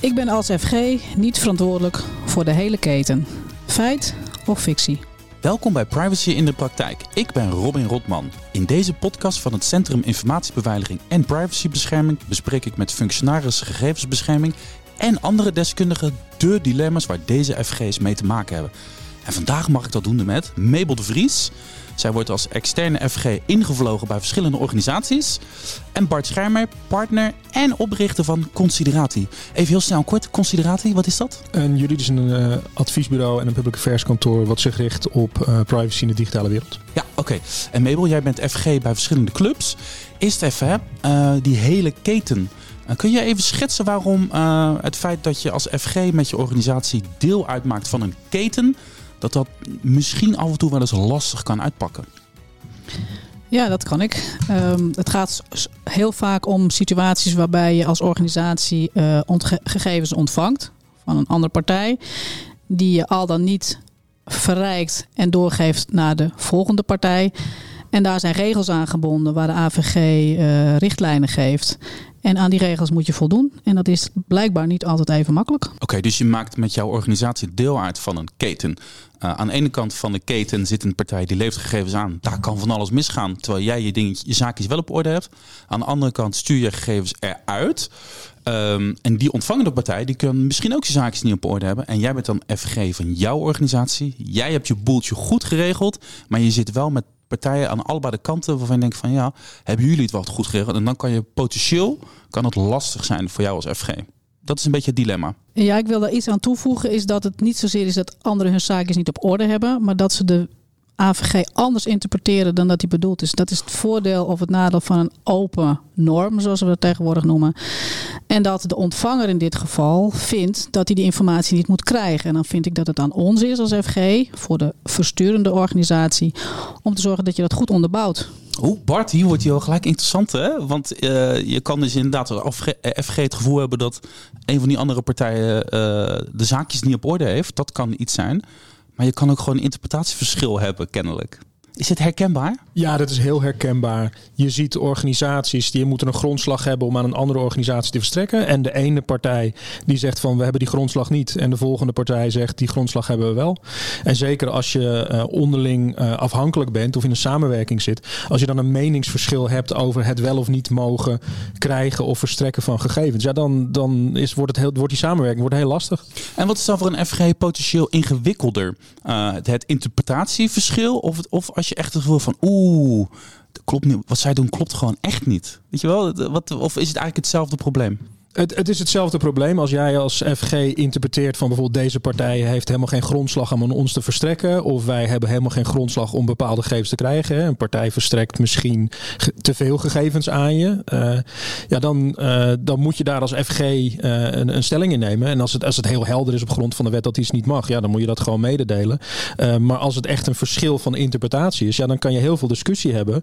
Ik ben als FG niet verantwoordelijk voor de hele keten. Feit of fictie? Welkom bij Privacy in de Praktijk. Ik ben Robin Rotman. In deze podcast van het Centrum Informatiebeveiliging en Privacybescherming bespreek ik met functionarissen gegevensbescherming en andere deskundigen de dilemma's waar deze FG's mee te maken hebben. En vandaag mag ik dat doen met Mabel de Vries. Zij wordt als externe FG ingevlogen bij verschillende organisaties. En Bart Schermer, partner en oprichter van Considerati. Even heel snel kort, Considerati, wat is dat? Een juridisch uh, adviesbureau en een public affairs kantoor wat zich richt op uh, privacy in de digitale wereld. Ja, oké. En Mabel, jij bent FG bij verschillende clubs. Eerst even, uh, die hele keten. kun je even schetsen waarom het feit dat je als FG met je organisatie deel uitmaakt van een keten dat dat misschien af en toe wel eens lastig kan uitpakken. Ja, dat kan ik. Um, het gaat heel vaak om situaties waarbij je als organisatie uh, gegevens ontvangt van een andere partij, die je al dan niet verrijkt en doorgeeft naar de volgende partij. En daar zijn regels aan gebonden waar de AVG uh, richtlijnen geeft. En aan die regels moet je voldoen. En dat is blijkbaar niet altijd even makkelijk. Oké, dus je maakt met jouw organisatie deel uit van een keten. Uh, aan de ene kant van de keten zit een partij die levert gegevens aan. Daar kan van alles misgaan, terwijl jij je, dingetje, je zaakjes wel op orde hebt. Aan de andere kant stuur je gegevens eruit. Um, en die ontvangende partij die kan misschien ook je zaakjes niet op orde hebben. En jij bent dan FG van jouw organisatie. Jij hebt je boeltje goed geregeld, maar je zit wel met partijen aan allebei de kanten waarvan je denkt van ja, hebben jullie het wel goed geregeld? En dan kan je potentieel kan het lastig zijn voor jou als FG. Dat is een beetje het dilemma. Ja, ik wil daar iets aan toevoegen. Is dat het niet zozeer is dat anderen hun zaakjes niet op orde hebben, maar dat ze de AVG anders interpreteren dan dat die bedoeld is. Dat is het voordeel of het nadeel van een open norm, zoals we dat tegenwoordig noemen. En dat de ontvanger in dit geval vindt dat hij die informatie niet moet krijgen. En dan vind ik dat het aan ons is als FG, voor de versturende organisatie, om te zorgen dat je dat goed onderbouwt. Oeh, Bart, hier wordt hij al gelijk interessant, hè? Want uh, je kan dus inderdaad als FG het gevoel hebben dat een van die andere partijen uh, de zaakjes niet op orde heeft. Dat kan iets zijn. Maar je kan ook gewoon een interpretatieverschil hebben, kennelijk. Is het herkenbaar? Ja, dat is heel herkenbaar. Je ziet organisaties die moeten een grondslag hebben om aan een andere organisatie te verstrekken. En de ene partij die zegt van we hebben die grondslag niet. En de volgende partij zegt die grondslag hebben we wel. En zeker als je uh, onderling uh, afhankelijk bent of in een samenwerking zit. Als je dan een meningsverschil hebt over het wel of niet mogen krijgen of verstrekken van gegevens. Ja, dan, dan is, wordt, het heel, wordt die samenwerking wordt heel lastig. En wat is dan voor een FG potentieel ingewikkelder? Uh, het interpretatieverschil of, of als je echt het gevoel van oeh, klopt niet, wat zij doen klopt gewoon echt niet. Weet je wel? Wat, of is het eigenlijk hetzelfde probleem? Het, het, is hetzelfde probleem als jij als FG interpreteert van bijvoorbeeld deze partij heeft helemaal geen grondslag om ons te verstrekken. Of wij hebben helemaal geen grondslag om bepaalde gegevens te krijgen. Een partij verstrekt misschien te veel gegevens aan je. Uh, ja, dan, uh, dan moet je daar als FG uh, een, een, stelling in nemen. En als het, als het heel helder is op grond van de wet dat iets niet mag, ja, dan moet je dat gewoon mededelen. maar als het echt een verschil van interpretatie is, ja, dan kan je heel veel discussie hebben.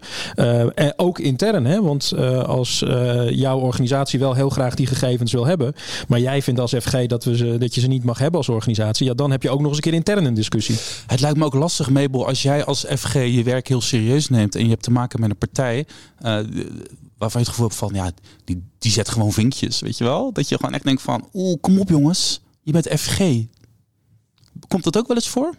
en ook intern, hè? want als jouw organisatie wel heel graag die gegevens gegevens wil hebben. Maar jij vindt als FG dat, we ze, dat je ze niet mag hebben als organisatie. Ja, dan heb je ook nog eens een keer intern een discussie. Het lijkt me ook lastig, Mabel, als jij als FG je werk heel serieus neemt. En je hebt te maken met een partij. Uh, waarvan je het gevoel hebt van, ja, die, die zet gewoon vinkjes, weet je wel? Dat je gewoon echt denkt van, oeh, kom op jongens, je bent FG. Komt dat ook wel eens voor?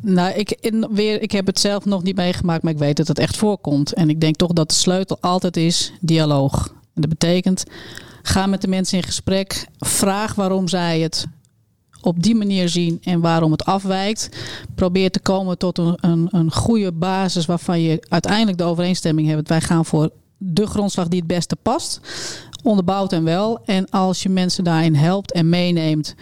Nou, ik, in, weer, ik heb het zelf nog niet meegemaakt, maar ik weet dat het echt voorkomt. En ik denk toch dat de sleutel altijd is dialoog. En dat betekent Ga met de mensen in gesprek. Vraag waarom zij het op die manier zien en waarom het afwijkt. Probeer te komen tot een, een, een goede basis waarvan je uiteindelijk de overeenstemming hebt. Wij gaan voor de grondslag die het beste past. Onderbouwd en wel. En als je mensen daarin helpt en meeneemt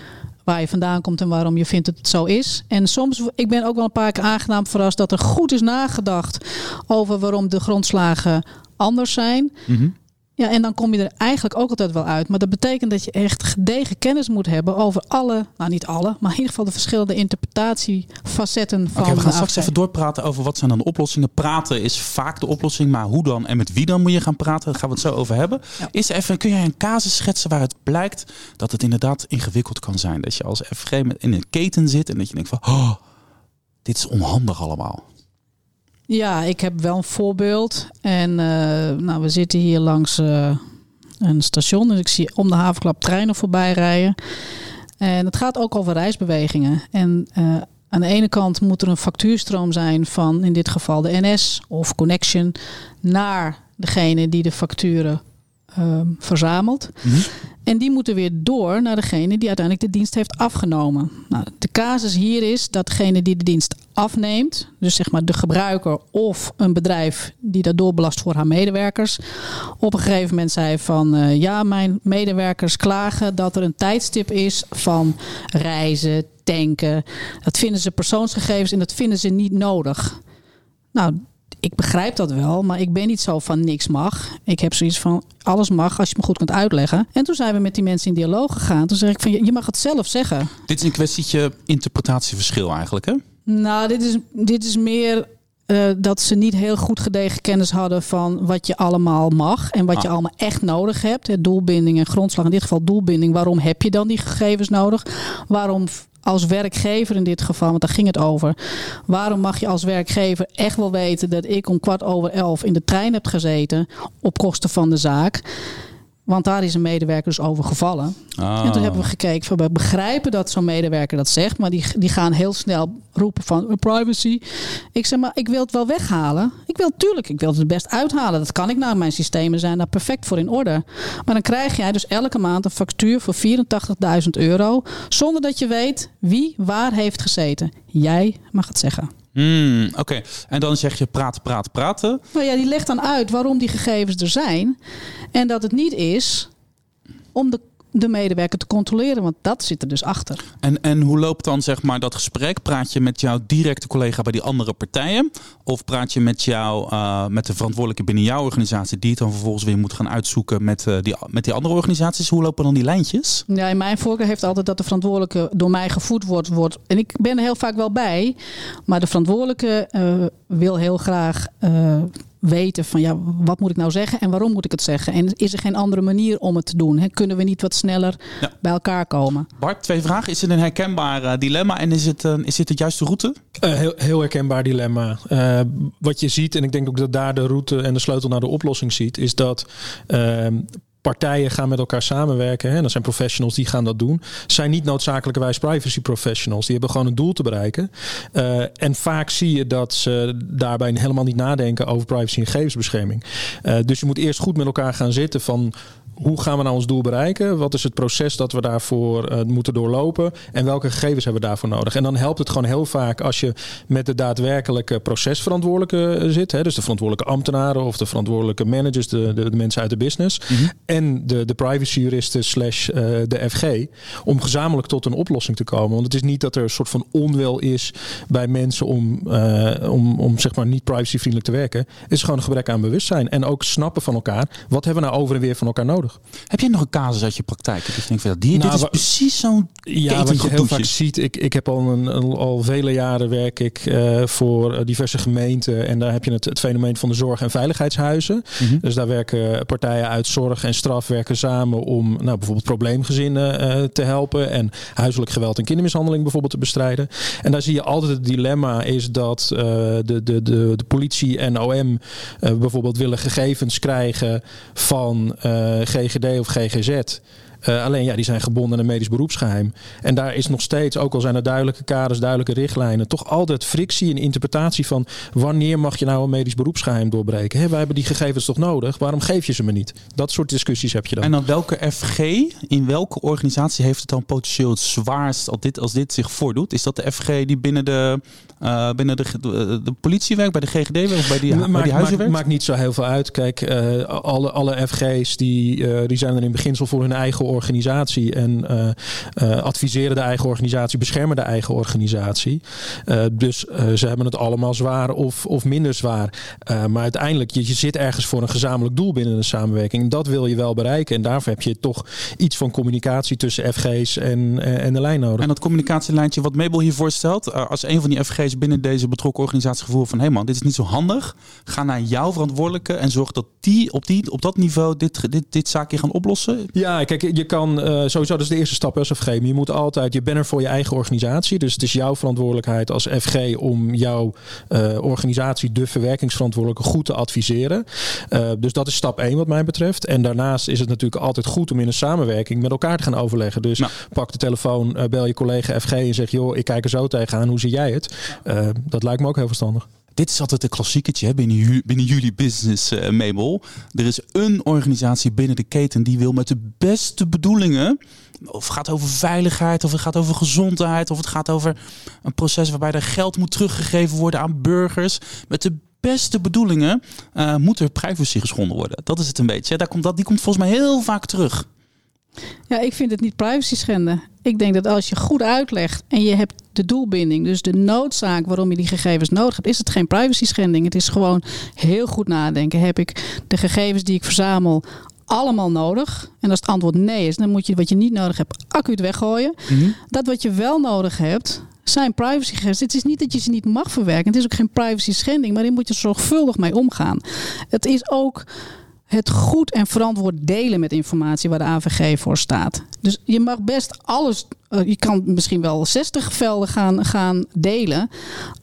waar je vandaan komt en waarom je vindt dat het zo is. En soms, ik ben ook wel een paar keer aangenaam verrast dat er goed is nagedacht over waarom de grondslagen anders zijn. Mm ja, en dan kom je er eigenlijk ook altijd wel uit. Maar dat betekent dat je echt gedegen kennis moet hebben over alle, nou niet alle, maar in ieder geval de verschillende interpretatiefacetten van. Oké, we gaan straks even doorpraten over wat zijn dan de oplossingen. Praten is vaak de oplossing, maar hoe dan en met wie dan moet je gaan praten? Daar gaan we het zo over hebben. Ja. Is even, kun jij een casus schetsen waar het blijkt dat het inderdaad ingewikkeld kan zijn? Dat je als FG in een keten zit en dat je denkt van, oh, dit is onhandig allemaal. Ja, ik heb wel een voorbeeld. En uh, nou, we zitten hier langs uh, een station. Dus ik zie om de havenklap treinen voorbij rijden. En het gaat ook over reisbewegingen. En uh, aan de ene kant moet er een factuurstroom zijn van in dit geval de NS of Connection naar degene die de facturen um, verzamelt. Mm En die moeten weer door naar degene die uiteindelijk de dienst heeft afgenomen. Nou, de casus hier is dat degene die de dienst afneemt, dus zeg maar de gebruiker of een bedrijf die dat doorbelast voor haar medewerkers, op een gegeven moment zei van uh, ja, mijn medewerkers klagen dat er een tijdstip is van reizen, tanken. Dat vinden ze persoonsgegevens en dat vinden ze niet nodig. Nou, ik begrijp dat wel, maar ik ben niet zo van niks mag. Ik heb zoiets van alles mag als je me goed kunt uitleggen. En toen zijn we met die mensen in dialoog gegaan. Toen zeg ik van je mag het zelf zeggen. Dit is een kwestietje interpretatieverschil eigenlijk, hè? Nou, dit is, dit is meer uh, dat ze niet heel goed gedegen kennis hadden van wat je allemaal mag en wat je ah. allemaal echt nodig hebt. Hè, doelbinding en grondslag, in dit geval doelbinding. Waarom heb je dan die gegevens nodig? Waarom als werkgever in dit geval, want daar ging het over. Waarom mag je als werkgever echt wel weten dat ik om kwart over elf in de trein heb gezeten op kosten van de zaak? Want daar is een medewerker dus over gevallen. En toen hebben we ah. gekeken van we begrijpen dat zo'n medewerker dat zegt, maar die, die gaan heel snel roepen van privacy. Ik zeg maar, ik wil het wel weghalen. Ik wil tuurlijk, ik wil het best uithalen. Dat kan ik nou. Mijn systemen zijn daar perfect voor in orde. Maar dan krijg jij dus elke maand een factuur voor 84.000 euro. Zonder dat je weet wie waar heeft gezeten. Jij mag het zeggen. Hmm, Oké, en dan zeg je praten, praten, praten. Nou ja, die legt dan uit waarom die gegevens er zijn. En dat het niet is om de de medewerker te controleren, want dat zit er dus achter. En, en hoe loopt dan zeg maar dat gesprek? Praat je met jouw directe collega bij die andere partijen? Of praat je met, jou, uh, met de verantwoordelijke binnen jouw organisatie, die het dan vervolgens weer moet gaan uitzoeken met, uh, die, met die andere organisaties? Hoe lopen dan die lijntjes? Ja, in mijn voorkeur heeft altijd dat de verantwoordelijke door mij gevoed wordt. wordt en ik ben er heel vaak wel bij, maar de verantwoordelijke uh, wil heel graag weten van ja, wat moet ik nou zeggen en waarom moet ik het zeggen? En is er geen andere manier om het te doen? Kunnen we niet wat sneller bij elkaar komen? Bart, twee vragen. Is het een herkenbaar uh, dilemma en is het, uh, is het de juiste route? Uh, heel, heel herkenbaar dilemma. wat je ziet, en ik denk ook dat daar de route en de sleutel naar de oplossing ziet, is dat ehm, partijen gaan met elkaar samenwerken. Hè, dat zijn professionals die gaan dat doen. Zijn niet noodzakelijkerwijs privacy professionals. Die hebben gewoon een doel te bereiken. Uh, en vaak zie je dat ze daarbij helemaal niet nadenken over privacy en gegevensbescherming. Uh, dus je moet eerst goed met elkaar gaan zitten van hoe gaan we nou ons doel bereiken? Wat is het proces dat we daarvoor uh, moeten doorlopen? En welke gegevens hebben we daarvoor nodig? En dan helpt het gewoon heel vaak als je met de daadwerkelijke procesverantwoordelijke eh, zit. Hè? Dus de verantwoordelijke ambtenaren of de verantwoordelijke managers, de, de, mensen uit de business. Mhm. En de, de privacyjuristen slash uh, de FG. Om gezamenlijk tot een oplossing te komen. Want het is niet dat er een soort van onwil is bij mensen om, uh, om, om zeg maar niet privacyvriendelijk te werken. Het is gewoon een gebrek aan bewustzijn. En ook snappen van elkaar. Wat hebben we nou over en weer van elkaar nodig? Heb je nog een casus uit je praktijk? Dat je denkt, van, die, nou, dit is precies zo'n Ja, wat je heel vaak ziet. Ik, ik heb al, een, al vele jaren werk ik uh, voor eh, diverse gemeenten. En daar heb je het, het fenomeen van de zorg- en veiligheidshuizen. Mhm. Dus daar werken partijen uit zorg en werken samen om nou, bijvoorbeeld probleemgezinnen uh, te helpen. En huiselijk geweld en kindermishandeling bijvoorbeeld te bestrijden. En daar zie je altijd het dilemma is dat uh, de, de, de, de politie en OM bijvoorbeeld willen gegevens krijgen van GGD of GGZ. Uh, alleen ja, die zijn gebonden aan medisch beroepsgeheim. En daar is nog steeds, ook al zijn er duidelijke kaders, duidelijke richtlijnen, toch altijd frictie in interpretatie van wanneer mag je nou een medisch beroepsgeheim doorbreken? Hè, wij hebben die gegevens toch nodig? Waarom geef je ze me niet? Dat soort discussies heb je dan. En dan welke FG, in welke organisatie heeft het dan potentieel het zwaarst als dit, als dit zich voordoet? Is dat de FG die binnen de, uh, binnen de, de, de, politie werkt, bij de GGD werkt of bij die, maakt, bij die huizen werkt? Maakt niet zo heel veel uit. Kijk, uh, alle, alle FG's die, die zijn er in beginsel voor hun eigen organisatie organisatie en uh, uh, adviseren de eigen organisatie, beschermen de eigen organisatie. Uh, dus ze hebben het allemaal zwaar of, of minder zwaar. maar uiteindelijk, je, je zit ergens voor een gezamenlijk doel binnen een samenwerking. Dat wil je wel bereiken. En daarvoor heb je toch iets van communicatie tussen FG's en, en de lijn nodig. En dat communicatielijntje wat Mabel hier voorstelt, als een van die FG's binnen deze betrokken organisatie gevoel van hé hey man, dit is niet zo handig. Ga naar jouw verantwoordelijke en zorg dat die op, die, op dat niveau dit, dit, dit zaakje gaan oplossen. Ja, kijk, je kan uh, sowieso, dat is de eerste stap als FG. Maar je moet altijd, je bent er voor je eigen organisatie. Dus het is jouw verantwoordelijkheid als FG om jouw uh, organisatie, de verwerkingsverantwoordelijke, goed te adviseren. Uh, dus dat is stap 1 wat mij betreft. En daarnaast is het natuurlijk altijd goed om in een samenwerking met elkaar te gaan overleggen. Dus nou. pak de telefoon, bel je collega FG en zeg: joh, ik kijk er zo tegenaan. Hoe zie jij het? dat lijkt me ook heel verstandig. Dit is altijd een klassieketje binnen, binnen jullie business, uh, Mabel. Er is een organisatie binnen de keten die wil met de beste bedoelingen. Of het gaat over veiligheid, of het gaat over gezondheid, of het gaat over een proces waarbij er geld moet teruggegeven worden aan burgers. Met de beste bedoelingen uh, moet er privacy geschonden worden. Dat is het een beetje. Daar komt dat, die komt volgens mij heel vaak terug. Ja, ik vind het niet privacy schenden. Ik denk dat als je goed uitlegt en je hebt de doelbinding, dus de noodzaak waarom je die gegevens nodig hebt, is het geen privacy schending. Het is gewoon heel goed nadenken. Heb ik de gegevens die ik verzamel allemaal nodig? En als het antwoord nee is, dan moet je wat je niet nodig hebt acuut weggooien. Mhm. Dat wat je wel nodig hebt, zijn privacygegevens. Het is niet dat je ze niet mag verwerken. Het is ook geen privacy schending, maar daar moet je zorgvuldig mee omgaan. Het is ook het goed en verantwoord delen met informatie waar de AVG voor staat. Dus je mag best alles, eh, je kan misschien wel 60 velden gaan, gaan delen.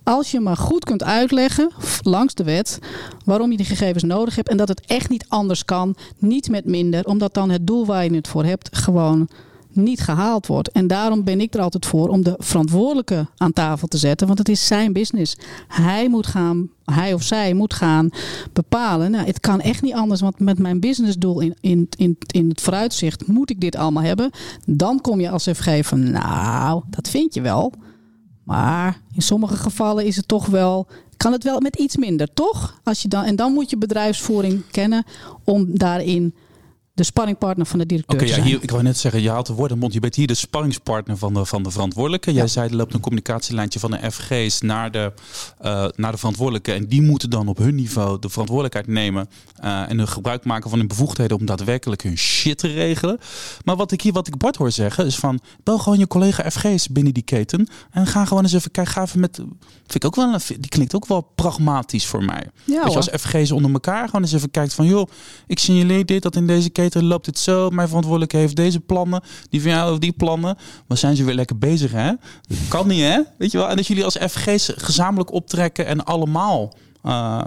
Als je maar goed kunt uitleggen langs de wet waarom je die gegevens nodig hebt en dat het echt niet anders kan, niet met minder, omdat dan het doel waar je het voor hebt gewoon niet gehaald wordt. En daarom ben ik er altijd voor om de verantwoordelijke aan tafel te zetten. Want het is zijn business. Hij moet gaan, hij of zij moet gaan bepalen. Nou, het kan echt niet anders. Want met mijn businessdoel in, in, in, in het vooruitzicht moet ik dit allemaal hebben. Dan kom je als FG van, nou, dat vind je wel. Maar in sommige gevallen is het toch wel. Kan het wel met iets minder, toch? Als je dan, en dan moet je bedrijfsvoering kennen om daarin de sparringpartner van de directeur Oké, ja, ik wou net zeggen, je haalt de woorden mond. Je bent hier de sparringspartner van de, van de verantwoordelijke. Jij zei, er loopt een communicatielijntje van de FG's naar de, uh, naar de verantwoordelijke. En die moeten dan op hun niveau de verantwoordelijkheid nemen. Uh, en hun gebruik maken van hun bevoegdheden om daadwerkelijk hun shit te regelen. Maar wat ik hier, wat ik Bart hoor zeggen, is van, bel gewoon je collega FG's binnen die keten. En ga gewoon eens even kijken, ga even met, vind ik ook wel, die klinkt ook wel pragmatisch voor mij. Ja, als FG's onder elkaar gewoon eens even kijkt van, joh, ik signaleer dit, dat in deze keten loopt het zo. Mijn verantwoordelijke heeft deze plannen. Die van jou die plannen. Maar zijn ze weer lekker bezig, hè? Dat kan niet, hè? Weet je wel? En dat jullie als FG's gezamenlijk optrekken en allemaal... Uh...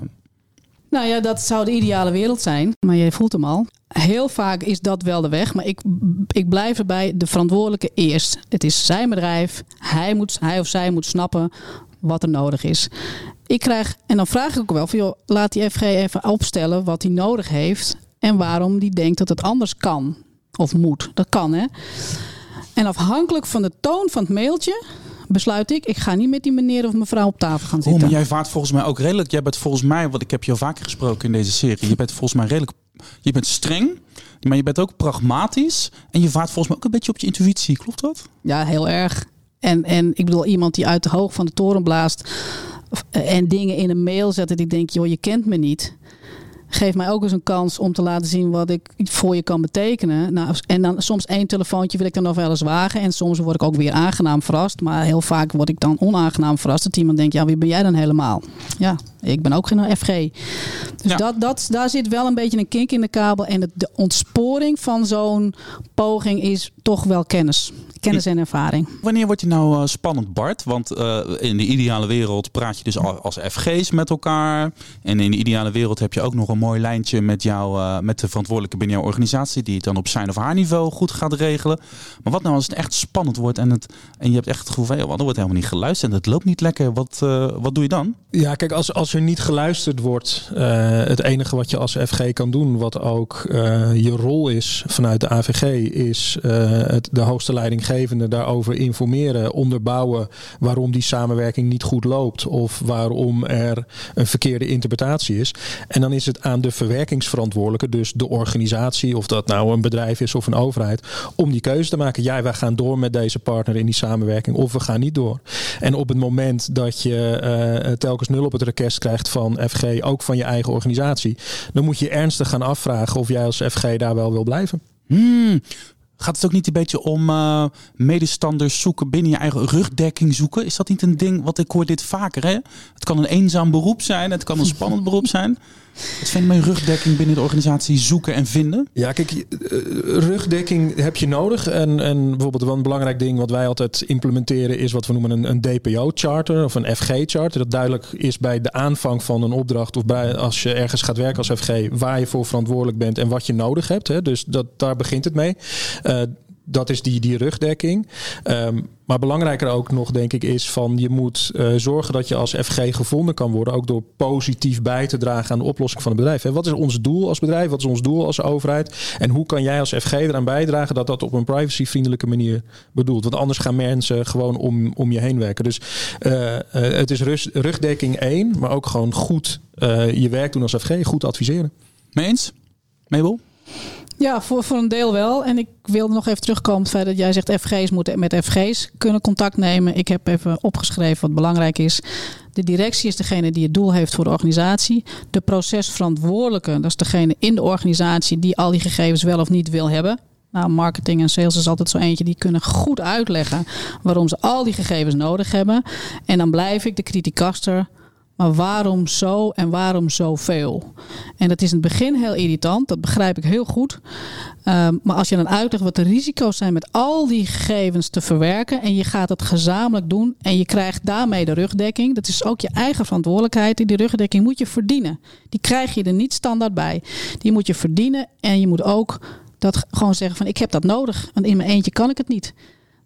Nou ja, dat zou de ideale wereld zijn. Maar je voelt hem al. Heel vaak is dat wel de weg. Maar ik, ik blijf erbij de verantwoordelijke eerst. Het is zijn bedrijf. Hij, moet, hij of zij moet snappen wat er nodig is. Ik krijg, en dan vraag ik ook wel van laat die FG even opstellen wat hij nodig heeft en waarom die denkt dat het anders kan of moet. Dat kan hè. En afhankelijk van de toon van het mailtje besluit ik, ik ga niet met die meneer of mevrouw op tafel gaan zitten. Oh, maar jij vaart volgens mij ook redelijk. Jij bent volgens mij, want ik heb je al vaker gesproken in deze serie. Je bent volgens mij redelijk. Je bent streng, maar je bent ook pragmatisch. En je vaart volgens mij ook een beetje op je intuïtie. Klopt dat? Ja, heel erg. En, en ik bedoel, iemand die uit de hoog van de toren blaast en dingen in een mail zet. En ik denk, joh, je kent me niet geef mij ook eens een kans om te laten zien wat ik voor je kan betekenen. Nou, en dan soms één telefoontje wil ik dan nog wel eens wagen. En soms word ik ook weer aangenaam verrast. Maar heel vaak word ik dan onaangenaam verrast. Dat iemand denkt, ja, wie ben jij dan helemaal? Ja, ik ben ook geen FG. Dus dat, dat, daar zit wel een beetje een kink in de kabel. En de ontsporing van zo'n poging is toch wel kennis. Kennis en ervaring. Wanneer wordt je nou uh, spannend, Bart? Want uh, in de ideale wereld praat je dus als FG's met elkaar. En in de ideale wereld heb je ook nog een mooi lijntje met, jou, uh, met de verantwoordelijke binnen jouw organisatie. Die het dan op zijn of haar niveau goed gaat regelen. Maar wat nou als het echt spannend wordt en, het, en je hebt echt het gevoel van... Er wordt helemaal niet geluisterd en het loopt niet lekker. Wat, wat doe je dan? Ja, kijk, als, als er niet geluisterd wordt... het enige wat je als FG kan doen, wat ook je rol is vanuit de AVG... is het, de hoogste daarover informeren, onderbouwen waarom die samenwerking niet goed loopt of waarom er een verkeerde interpretatie is. En dan is het aan de verwerkingsverantwoordelijke, dus de organisatie, of dat nou een bedrijf is of een overheid, om die keuze te maken. Ja, wij gaan door met deze partner in die samenwerking of we gaan niet door. En op het moment dat je uh, telkens nul op het request krijgt van FG, ook van je eigen organisatie, dan moet je ernstig gaan afvragen of jij als FG daar wel wil blijven. Hmm Gaat het ook niet een beetje om uh, medestanders zoeken binnen je eigen rugdekking zoeken? Is dat niet een ding wat ik hoor dit vaker? Hè? Het kan een eenzaam beroep zijn, het kan een spannend beroep zijn. Je mijn rugdekking binnen de organisatie zoeken en vinden? Ja, kijk, eh, rugdekking heb je nodig. En, en bijvoorbeeld een belangrijk ding wat wij altijd implementeren is wat we noemen een, een DPO-charter of een FG-charter. Dat duidelijk is bij de aanvang van een opdracht of bij als je ergens gaat werken als FG waar je voor verantwoordelijk bent en wat je nodig hebt. Hè. Dus dat, daar begint het mee. Uh, dat is die, die rugdekking. Um, maar belangrijker ook nog, denk ik, is van je moet uh, zorgen dat je als FG gevonden kan worden. Ook door positief bij te dragen aan de oplossing van het bedrijf. En wat is ons doel als bedrijf? Wat is ons doel als overheid? En hoe kan jij als FG eraan bijdragen dat dat op een privacyvriendelijke manier bedoelt? Want anders gaan mensen gewoon om, om je heen werken. Dus uh, uh, het is rugdekking één, maar ook gewoon goed je werk doen als FG. Goed adviseren. Mee eens? Mabel? Ja, voor, voor een deel wel. En ik wilde nog even terugkomen op het feit dat jij zegt FG's moeten met FG's kunnen contact nemen. Ik heb even opgeschreven wat belangrijk is. De directie is degene die het doel heeft voor de organisatie. De procesverantwoordelijke, dat is degene in de organisatie die al die gegevens wel of niet wil hebben. Nou, marketing en sales is altijd zo eentje die kunnen goed uitleggen waarom ze al die gegevens nodig hebben. En dan blijf ik de criticaster maar waarom zo en waarom zoveel? En dat is in het begin heel irritant, dat begrijp ik heel goed. Um, maar als je dan uitlegt wat de risico's zijn met al die gegevens te verwerken en je gaat het gezamenlijk doen en je krijgt daarmee de rugdekking, dat is ook je eigen verantwoordelijkheid. Die rugdekking moet je verdienen. Die krijg je er niet standaard bij. Die moet je verdienen en je moet ook dat gewoon zeggen van ik heb dat nodig, want in mijn eentje kan ik het niet.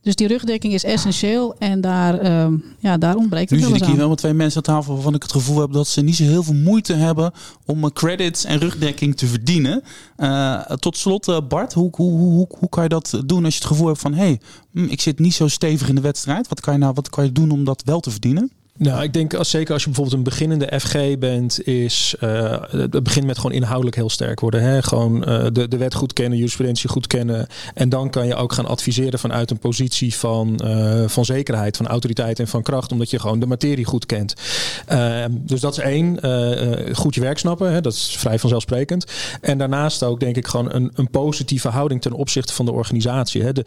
Dus die rugdekking is essentieel en daar, uh, ja, daar ontbreekt het Nu zit ik hier wel met twee mensen aan tafel waarvan ik het gevoel heb dat ze niet zo heel veel moeite hebben om eh, credits en rugdekking te verdienen. Uh, tot slot, uh, Bart, hoe, hoe, hoe, hoe kan je dat doen als je het gevoel hebt van hé, hey, hm, ik zit niet zo stevig in de wedstrijd. Wat kan je nou wat kan je doen om dat wel te verdienen? Nou, ik denk als, zeker als je bijvoorbeeld een beginnende FG bent, is uh, het begint met gewoon inhoudelijk heel sterk worden. Hè? Gewoon uh, de, de wet goed kennen, jurisprudentie goed kennen. En dan kan je ook gaan adviseren vanuit een positie van, uh, van zekerheid, van autoriteit en van kracht, omdat je gewoon de materie goed kent. dus dat is één. goed je werk snappen, hè? dat is vrij vanzelfsprekend. En daarnaast ook denk ik gewoon een, een positieve houding ten opzichte van de organisatie. Hè? De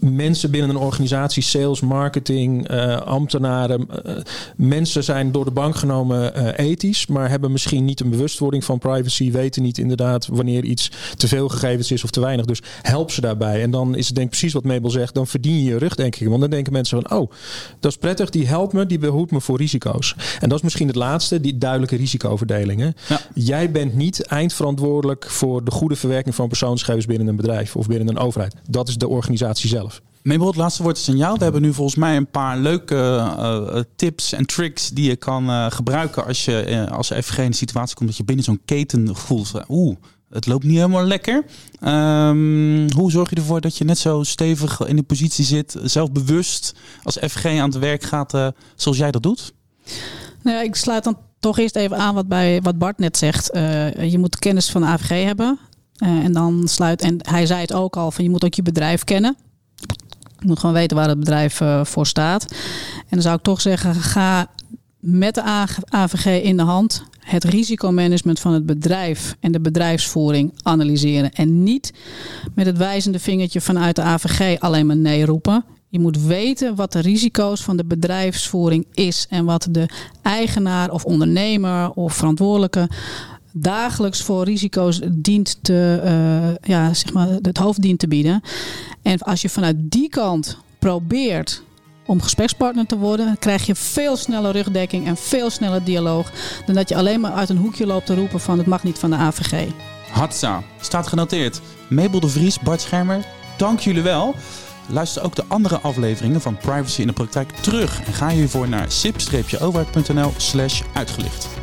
mensen binnen een organisatie, sales, marketing, ambtenaren mensen zijn door de bank genomen uh, ethisch, maar hebben misschien niet een bewustwording van privacy, weten niet inderdaad wanneer iets te veel gegevens is of te weinig. Dus help ze daarbij. En dan is het denk ik precies wat Mabel zegt, dan verdien je je rug denk ik. Want dan denken mensen van, oh, dat is prettig, die helpt me, die behoedt me voor risico's. En dat is misschien het laatste, die duidelijke risicoverdeling. Hè? Ja. Jij bent niet eindverantwoordelijk voor de goede verwerking van persoonsgegevens binnen een bedrijf of binnen een overheid. Dat is de organisatie zelf. Mabel, het laatste woord is jou. We hebben nu volgens mij een paar leuke uh, tips en tricks die je kan uh, gebruiken als je als situatie komt dat je binnen zo'n keten voelt. Oeh, het loopt niet helemaal lekker. Um, hoe zorg je ervoor dat je net zo stevig in de positie zit, zelfbewust als FG aan het werk gaat zoals jij dat doet? Nou ik sluit dan toch eerst even aan wat, bij, wat Bart net zegt. je moet kennis van de AVG hebben. en dan sluit, en hij zei het ook al, van je moet ook je bedrijf kennen. Je moet gewoon weten waar het bedrijf uh, voor staat. En dan zou ik toch zeggen, ga met de AVG in de hand het risicomanagement van het bedrijf en de bedrijfsvoering analyseren. En niet met het wijzende vingertje vanuit de AVG alleen maar nee roepen. Je moet weten wat de risico's van de bedrijfsvoering is en wat de eigenaar of ondernemer of verantwoordelijke dagelijks voor risico's dient te, uh, ja, zeg maar, het hoofd dient te bieden. En als je vanuit die kant probeert om gesprekspartner te worden, krijg je veel sneller rugdekking en veel sneller dialoog dan dat je alleen maar uit een hoekje loopt te roepen van het mag niet van de AVG. Hatsa, staat genoteerd. Mabel de Vries, Bart Schermer, dank jullie wel. Luister ook de andere afleveringen van Privacy in de Praktijk terug en ga hiervoor naar sip-overheid.nl slash uitgelicht.